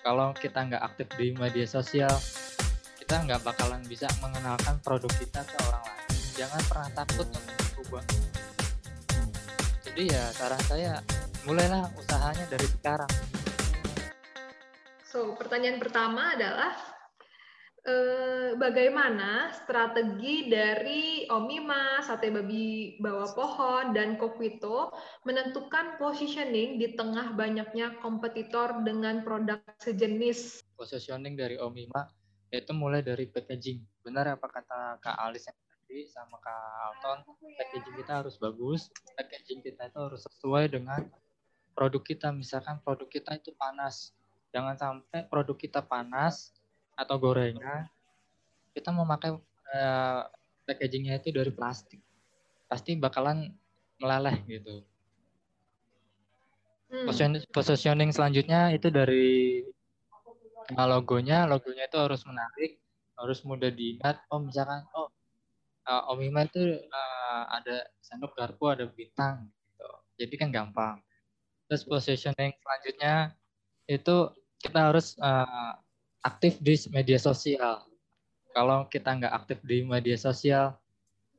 kalau kita nggak aktif di media sosial kita nggak bakalan bisa mengenalkan produk kita ke orang lain. Jangan pernah takut untuk berubah. Jadi ya saran saya mulailah usahanya dari sekarang. So pertanyaan pertama adalah eh, bagaimana strategi dari Omima, Sate Babi Bawah Pohon, dan Kokwito menentukan positioning di tengah banyaknya kompetitor dengan produk sejenis? Positioning dari Omima itu mulai dari packaging. Benar apa kata Kak Alis yang tadi sama Kak Alton, packaging kita harus bagus, packaging kita itu harus sesuai dengan produk kita. Misalkan produk kita itu panas, jangan sampai produk kita panas atau gorengan kita memakai uh, packagingnya itu dari plastik. Pasti bakalan meleleh gitu. Hmm. positioning selanjutnya itu dari logonya. Logonya itu harus menarik harus mudah diingat. Oh misalkan oh uh, Om Ima itu uh, ada sendok garpu ada bintang gitu. Jadi kan gampang. Terus positioning selanjutnya itu kita harus uh, aktif di media sosial. Kalau kita nggak aktif di media sosial,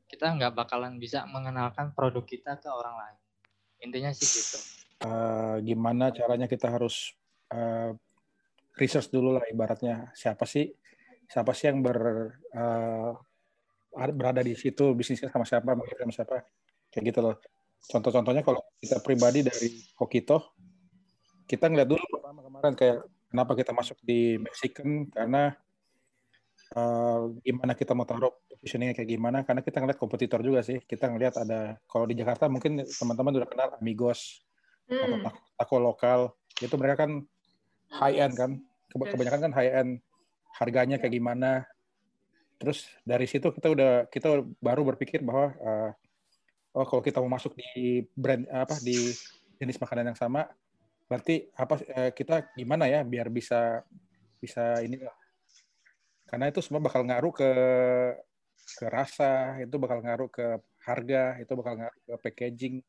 kita nggak bakalan bisa mengenalkan produk kita ke orang lain. Intinya sih gitu. Uh, gimana caranya kita harus uh, research dulu lah ibaratnya siapa sih siapa sih yang ber uh, berada di situ bisnisnya sama siapa sama siapa kayak gitu loh contoh-contohnya kalau kita pribadi dari Kokito kita ngeliat dulu pertama kemarin kayak kenapa kita masuk di Mexican karena uh, gimana kita mau taruh positioningnya kayak gimana karena kita ngeliat kompetitor juga sih. Kita ngeliat ada kalau di Jakarta mungkin teman-teman udah kenal Amigos hmm. atau taco lokal itu mereka kan high end kan kebanyakan kan high end. Harganya kayak gimana. Terus dari situ kita udah kita baru berpikir bahwa uh, oh kalau kita mau masuk di brand apa di jenis makanan yang sama berarti apa eh, kita gimana ya biar bisa bisa ini karena itu semua bakal ngaruh ke ke rasa itu bakal ngaruh ke harga itu bakal ngaruh ke packaging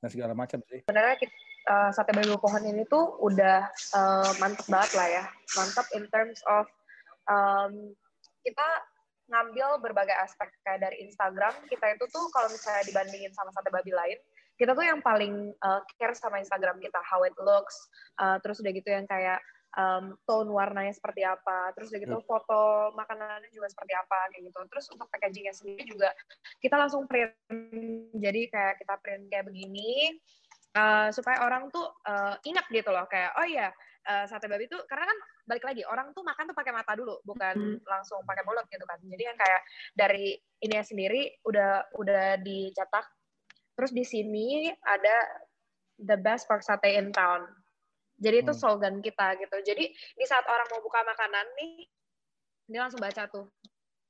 dan segala macam sih. Sebenarnya kita, uh, sate babi pohon ini tuh udah uh, mantep banget lah ya. Mantep in terms of um, kita ngambil berbagai aspek kayak dari Instagram kita itu tuh kalau misalnya dibandingin sama sate babi lain kita tuh yang paling uh, care sama Instagram kita how it looks uh, terus udah gitu yang kayak um, tone warnanya seperti apa terus udah gitu hmm. foto makanannya juga seperti apa kayak gitu terus untuk packagingnya sendiri juga kita langsung print jadi kayak kita print kayak begini uh, supaya orang tuh uh, ingat gitu loh kayak oh iya uh, sate babi tuh karena kan balik lagi orang tuh makan tuh pakai mata dulu bukan hmm. langsung pakai mulut gitu kan jadi yang kayak dari ini sendiri udah udah dicetak Terus di sini ada the best pork sate in town. Jadi itu hmm. slogan kita gitu. Jadi di saat orang mau buka makanan nih, dia langsung baca tuh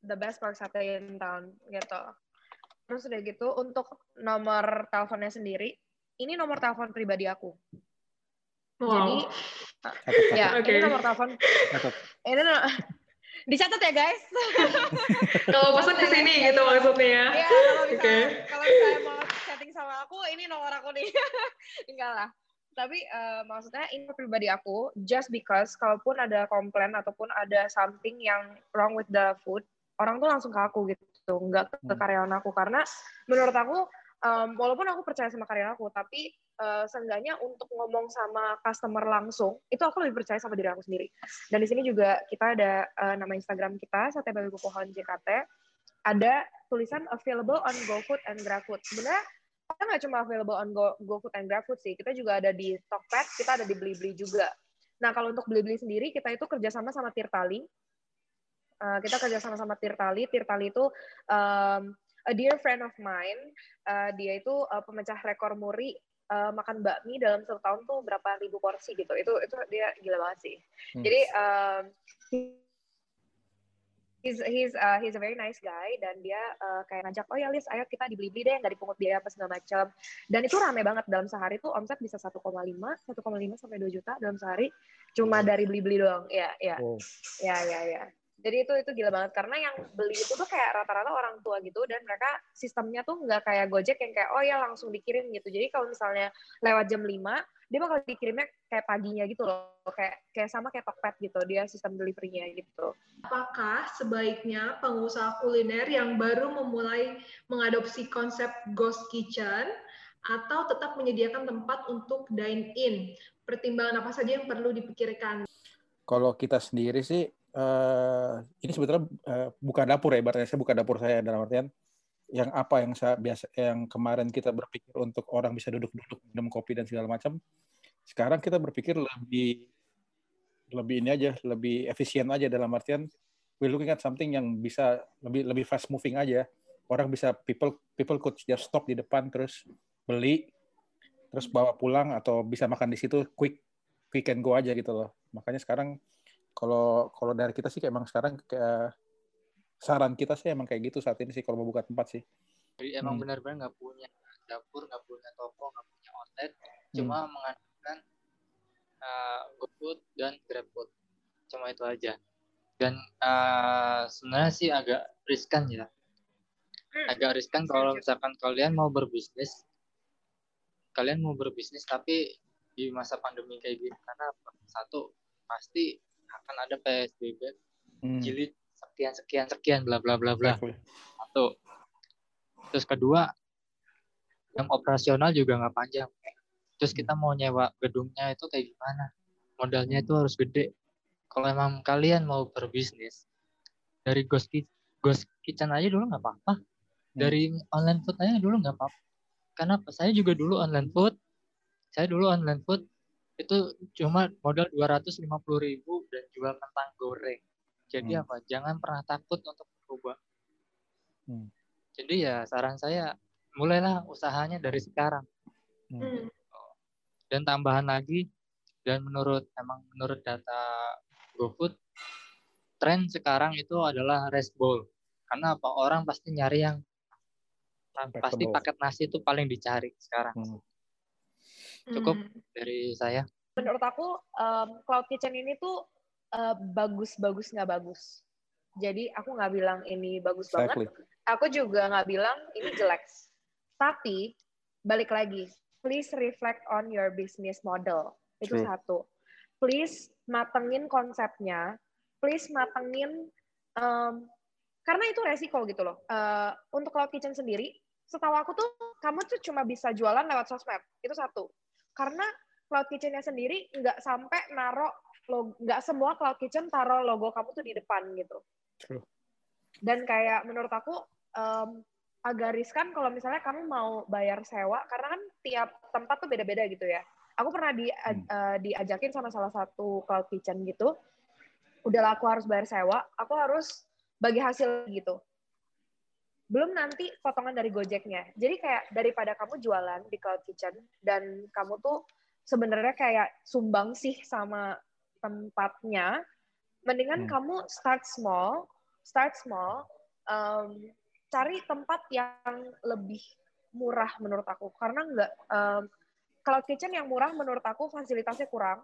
the best pork sate in town gitu. Terus udah gitu untuk nomor teleponnya sendiri, ini nomor telepon pribadi aku. Wow. Jadi ya okay. ini nomor telepon. Ini nomor, dicatat ya guys. kalau pesan di sini gitu maksudnya. Iya, kalau bisa okay. kalau misalnya mau chatting sama aku ini nomor aku nih. Enggak lah. Tapi uh, maksudnya ini pribadi aku just because kalaupun ada komplain ataupun ada something yang wrong with the food orang tuh langsung ke aku gitu nggak ke hmm. karyawan aku. Karena menurut aku um, walaupun aku percaya sama karyawan aku tapi uh, seenggaknya untuk ngomong sama customer langsung itu aku lebih percaya sama diri aku sendiri. Dan di sini juga kita ada uh, nama Instagram kita sate babi pohon JKT ada tulisan available on GoFood and GrabFood. Sebenarnya kita nggak cuma available on Go, GoFood and GrabFood sih, kita juga ada di Tokped, kita ada di Blibli juga. Nah, kalau untuk Blibli sendiri, kita itu kerjasama sama Tirtali. Uh, kita kerjasama sama Tirtali. Tirtali itu um, a dear friend of mine. Uh, dia itu uh, pemecah rekor muri uh, makan bakmi dalam satu tahun tuh berapa ribu porsi gitu. Itu itu dia gila banget sih. Hmm. Jadi um, he's he's uh, he's a very nice guy dan dia uh, kayak ngajak oh ya Lis ayo kita dibeli beli deh nggak dipungut biaya apa segala macam dan itu rame banget dalam sehari tuh omset bisa 1,5 1,5 sampai 2 juta dalam sehari cuma dari beli-beli doang. Ya ya oh. ya ya ya jadi itu itu gila banget karena yang beli itu tuh kayak rata-rata orang tua gitu dan mereka sistemnya tuh nggak kayak Gojek yang kayak oh ya langsung dikirim gitu. Jadi kalau misalnya lewat jam 5 dia bakal dikirimnya kayak paginya gitu loh. Kayak kayak sama kayak Tokped gitu dia sistem deliverynya gitu. Apakah sebaiknya pengusaha kuliner yang baru memulai mengadopsi konsep ghost kitchen atau tetap menyediakan tempat untuk dine in pertimbangan apa saja yang perlu dipikirkan? Kalau kita sendiri sih uh, ini sebetulnya uh, bukan dapur ya, berarti saya bukan dapur saya dalam artian yang apa yang saya biasa yang kemarin kita berpikir untuk orang bisa duduk-duduk minum kopi dan segala macam sekarang kita berpikir lebih lebih ini aja lebih efisien aja dalam artian we looking at something yang bisa lebih lebih fast moving aja. Orang bisa people people could just stop di depan terus beli terus bawa pulang atau bisa makan di situ quick quick and go aja gitu loh. Makanya sekarang kalau kalau dari kita sih emang sekarang kayak saran kita sih emang kayak gitu saat ini sih kalau mau buka tempat sih. Jadi emang hmm. benar-benar nggak punya dapur, nggak punya toko, nggak punya outlet, hmm. cuma mengandalkan uh, GoFood dan GrabFood. Cuma itu aja. Dan uh, sebenarnya sih agak riskan ya. Hmm. Agak riskan kalau misalkan kalian mau berbisnis, kalian mau berbisnis tapi di masa pandemi kayak gini karena satu pasti akan ada PSBB hmm. jilid sekian sekian sekian bla bla bla bla. Satu. Terus kedua yang operasional juga nggak panjang. Terus kita mau nyewa gedungnya itu kayak gimana? Modalnya itu harus gede. Kalau emang kalian mau berbisnis dari ghost, ghost kitchen aja dulu nggak apa-apa. Hmm. dari online food aja dulu nggak apa-apa. Karena saya juga dulu online food. Saya dulu online food itu cuma modal dua ratus lima puluh ribu dan jual kentang goreng jadi hmm. apa? Jangan pernah takut untuk berubah. Hmm. Jadi ya saran saya mulailah usahanya dari sekarang. Hmm. hmm. Dan tambahan lagi dan menurut emang menurut data GoFood tren sekarang itu adalah rice bowl. Karena apa? Orang pasti nyari yang pasti paket nasi itu paling dicari sekarang. Hmm. Cukup hmm. dari saya. Menurut aku um, cloud kitchen ini tuh uh, bagus bagus nggak bagus. Jadi aku nggak bilang ini bagus exactly. banget. Aku juga nggak bilang ini jelek. Tapi balik lagi, please reflect on your business model. Itu True. satu. Please matengin konsepnya. Please matengin um, karena itu resiko gitu loh. Uh, untuk cloud kitchen sendiri, setahu aku tuh kamu tuh cuma bisa jualan lewat sosmed. Itu satu. Karena cloud kitchennya sendiri nggak sampai narok nggak semua cloud kitchen taruh logo kamu tuh di depan gitu. True. Dan kayak menurut aku um, agak riskan kalau misalnya kamu mau bayar sewa karena kan tiap tempat tuh beda-beda gitu ya. Aku pernah di hmm. uh, diajakin sama salah satu cloud kitchen gitu. Udahlah aku harus bayar sewa, aku harus bagi hasil gitu. Belum nanti potongan dari Gojeknya. Jadi kayak daripada kamu jualan di cloud kitchen dan kamu tuh sebenarnya kayak sumbang sih sama tempatnya, mendingan hmm. kamu start small, start small, um, cari tempat yang lebih murah menurut aku. Karena enggak um, cloud kitchen yang murah menurut aku fasilitasnya kurang.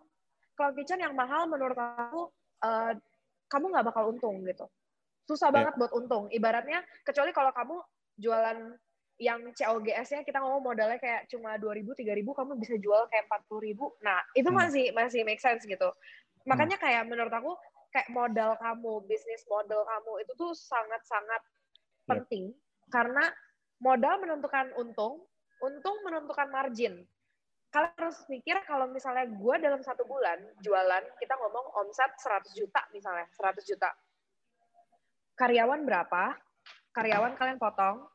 Cloud kitchen yang mahal menurut aku uh, kamu nggak bakal untung gitu. Susah yeah. banget buat untung. Ibaratnya kecuali kalau kamu jualan yang COGS-nya kita ngomong modalnya kayak cuma 2000 3000 kamu bisa jual kayak 40000. Nah, itu hmm. masih masih make sense gitu. Makanya kayak menurut aku kayak modal kamu, bisnis modal kamu itu tuh sangat-sangat yeah. penting karena modal menentukan untung, untung menentukan margin. Kalian harus mikir kalau misalnya gue dalam satu bulan jualan, kita ngomong omset 100 juta misalnya, 100 juta. Karyawan berapa? Karyawan kalian potong,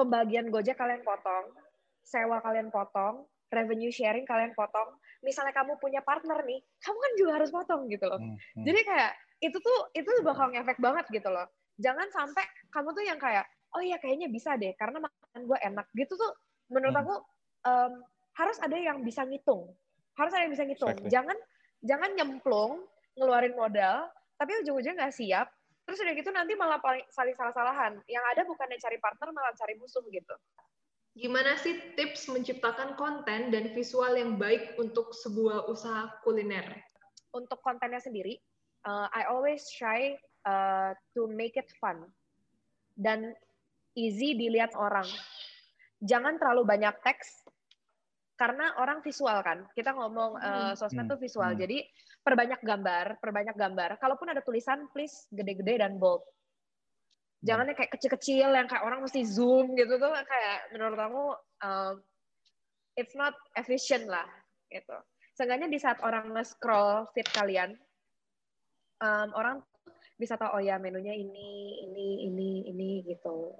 pembagian Gojek kalian potong, sewa kalian potong, revenue sharing kalian potong. Misalnya kamu punya partner nih, kamu kan juga harus potong gitu loh. Hmm, hmm. Jadi kayak itu tuh itu bakal ngefek banget gitu loh. Jangan sampai kamu tuh yang kayak oh iya kayaknya bisa deh karena makan gue enak gitu tuh menurut hmm. aku um, harus ada yang bisa ngitung. Harus ada yang bisa ngitung. Exactly. Jangan jangan nyemplung ngeluarin modal tapi ujung-ujungnya nggak siap terus udah gitu nanti malah saling salah-salahan yang ada bukan yang cari partner malah cari musuh gitu Gimana sih tips menciptakan konten dan visual yang baik untuk sebuah usaha kuliner? Untuk kontennya sendiri, uh, I always try uh, to make it fun dan easy dilihat orang. Jangan terlalu banyak teks, karena orang visual kan. Kita ngomong uh, sosmed hmm. tuh visual. Hmm. Jadi perbanyak gambar, perbanyak gambar. Kalaupun ada tulisan, please gede-gede dan bold. Jangan yang kayak kecil-kecil yang kayak orang mesti zoom gitu tuh kayak menurut kamu uh, it's not efficient lah gitu. Seenggaknya di saat orang nge-scroll feed kalian, um, orang bisa tahu oh ya menunya ini, ini, ini, ini gitu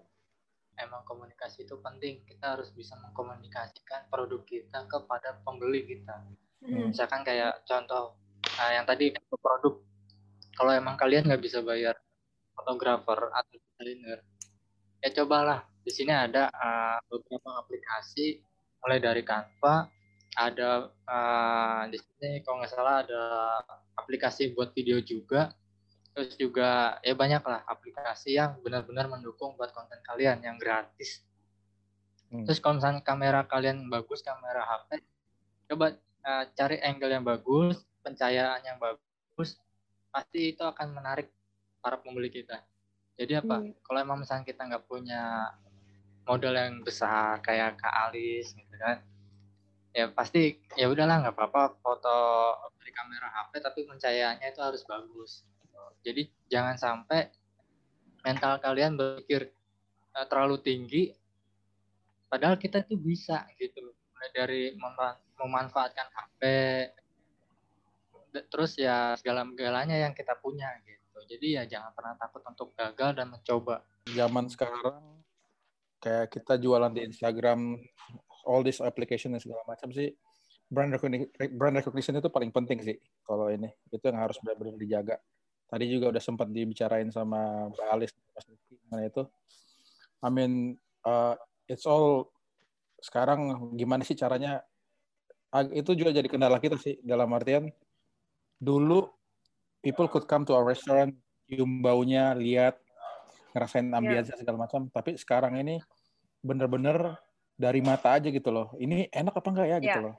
emang komunikasi itu penting kita harus bisa mengkomunikasikan produk kita kepada pembeli kita hmm. misalkan kayak contoh nah yang tadi produk. Kalau emang kalian nggak bisa bayar fotografer atau desainer ya cobalah. Di sini ada uh, beberapa aplikasi mulai dari Canva ada uh, di sini kalau nggak salah ada aplikasi buat video juga. Terus juga ya banyak lah aplikasi yang benar-benar mendukung buat konten kalian yang gratis. Hmm. terus kalau misalnya kamera kalian bagus kamera HP coba uh, cari angle yang bagus pencahayaan yang bagus pasti itu akan menarik para pembeli kita. Jadi apa? Hmm. kalau emang misalnya kita nggak punya modal yang besar kayak Kak Alis gitu kan ya pasti ya udahlah nggak apa-apa foto dari kamera HP tapi pencahayaannya itu harus bagus jadi jangan sampai mental kalian berpikir uh, terlalu tinggi padahal kita tuh bisa gitu. Mulai dari memanfaatkan HP terus ya segala-galanya yang kita punya gitu. Jadi ya jangan pernah takut untuk gagal dan mencoba. Zaman sekarang kayak kita jualan di Instagram all this application dan segala macam sih brand recognition, brand recognition itu paling penting sih kalau ini. Itu yang harus benar-benar dijaga. Tadi juga udah sempat dibicarain sama Mbak Alis mana itu. I mean uh, it's all sekarang gimana sih caranya itu juga jadi kendala kita sih dalam artian dulu people could come to our restaurant cium baunya lihat ngerasain iya. ambience yeah. segala macam tapi sekarang ini bener-bener dari mata aja gitu loh ini enak apa enggak ya gitu yeah. loh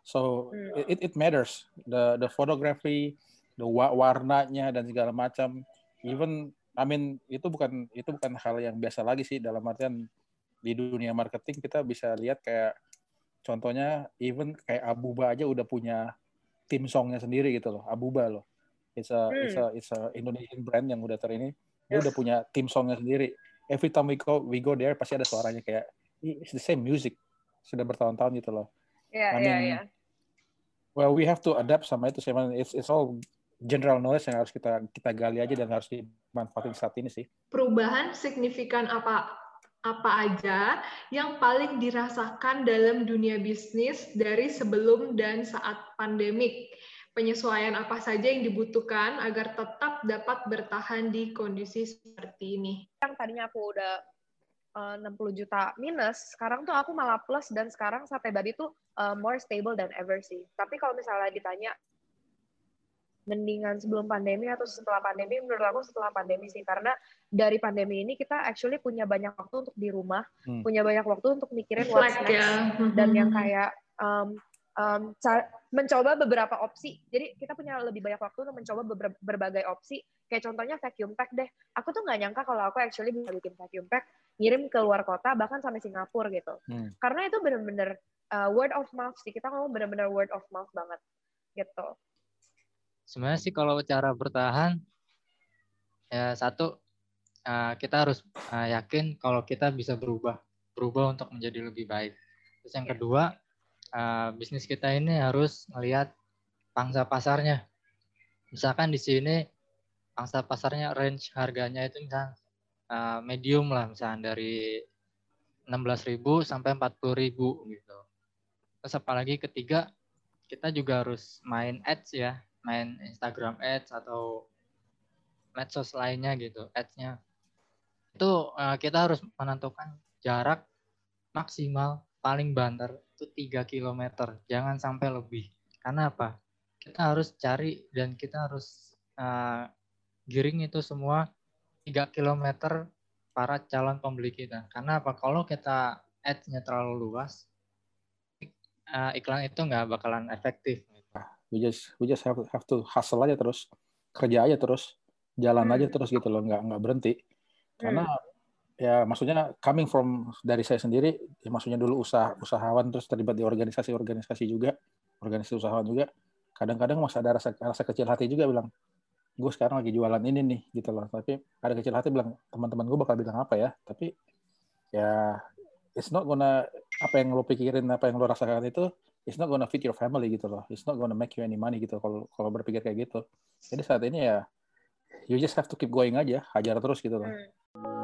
so mm. it it matters the the photography the warnanya dan segala macam even I mean itu bukan itu bukan hal yang biasa lagi sih dalam artian di dunia marketing kita bisa lihat kayak contohnya even kayak Abuba aja udah punya tim songnya sendiri gitu loh Abuba loh it's a hmm. it's a it's a Indonesian brand yang udah ter ini dia udah punya tim songnya sendiri every time we go we go there pasti ada suaranya kayak it's the same music sudah bertahun-tahun gitu loh yeah, I mean yeah, yeah. well we have to adapt sama itu sih it's it's all general knowledge yang harus kita kita gali aja dan harus dimanfaatin saat ini sih. Perubahan signifikan apa apa aja yang paling dirasakan dalam dunia bisnis dari sebelum dan saat pandemik? Penyesuaian apa saja yang dibutuhkan agar tetap dapat bertahan di kondisi seperti ini? Yang tadinya aku udah eh, uh, 60 juta minus, sekarang tuh aku malah plus dan sekarang sate babi tuh uh, more stable than ever sih. Tapi kalau misalnya ditanya mendingan sebelum pandemi atau setelah pandemi menurut aku setelah pandemi sih. Karena dari pandemi ini kita actually punya banyak waktu untuk di rumah hmm. punya banyak waktu untuk mikirin what's next. Ya. dan yang kayak um, um, mencoba beberapa opsi. Jadi kita punya lebih banyak waktu untuk mencoba berbagai opsi. Kayak contohnya vacuum pack deh. Aku tuh nggak nyangka kalau aku actually bisa bikin vacuum pack ngirim ke luar kota bahkan sampai Singapura gitu. Hmm. karena itu bener-bener uh, word of mouth sih. Kita ngomong bener-bener word of mouth banget gitu sebenarnya sih kalau cara bertahan ya satu uh, kita harus uh, yakin kalau kita bisa berubah berubah untuk menjadi lebih baik. Terus yang kedua uh, bisnis kita ini harus melihat pangsa pasarnya. Misalkan di sini pangsa pasarnya range harganya itu misal uh, medium lah misalnya dari 16.000 sampai 40.000 gitu. Terus apalagi ketiga kita juga harus main ads ya main Instagram Ads atau medsos lainnya gitu ads-nya. Itu uh, kita harus menentukan jarak maksimal paling banter itu 3 km jangan sampai lebih. Karena apa? Kita harus cari dan kita harus uh, giring itu semua 3 km para calon pembeli kita. Karena apa? Kalau kita ads-nya terlalu luas uh, iklan itu nggak bakalan efektif we just we just have, have to hustle aja terus. Kerja aja terus. Jalan hmm. aja terus gitu loh. Nggak nggak berhenti. Karena hmm. ya maksudnya coming from dari saya sendiri ya maksudnya dulu usaha usahawan terus terlibat di organisasi-organisasi juga organisasi usahawan juga kadang-kadang masih ada rasa rasa kecil hati juga bilang gue sekarang lagi jualan ini nih gitu loh. Tapi ada kecil hati bilang teman-teman gue bakal bilang apa ya? Tapi ya it's not gonna apa yang lo pikirin apa yang lo rasakan itu it's not gonna fit your family gitu loh. It's not gonna make you any money gitu kalau kalau berpikir kayak gitu. Jadi saat ini ya you just have to keep going aja hajar terus gitu loh. Hmm.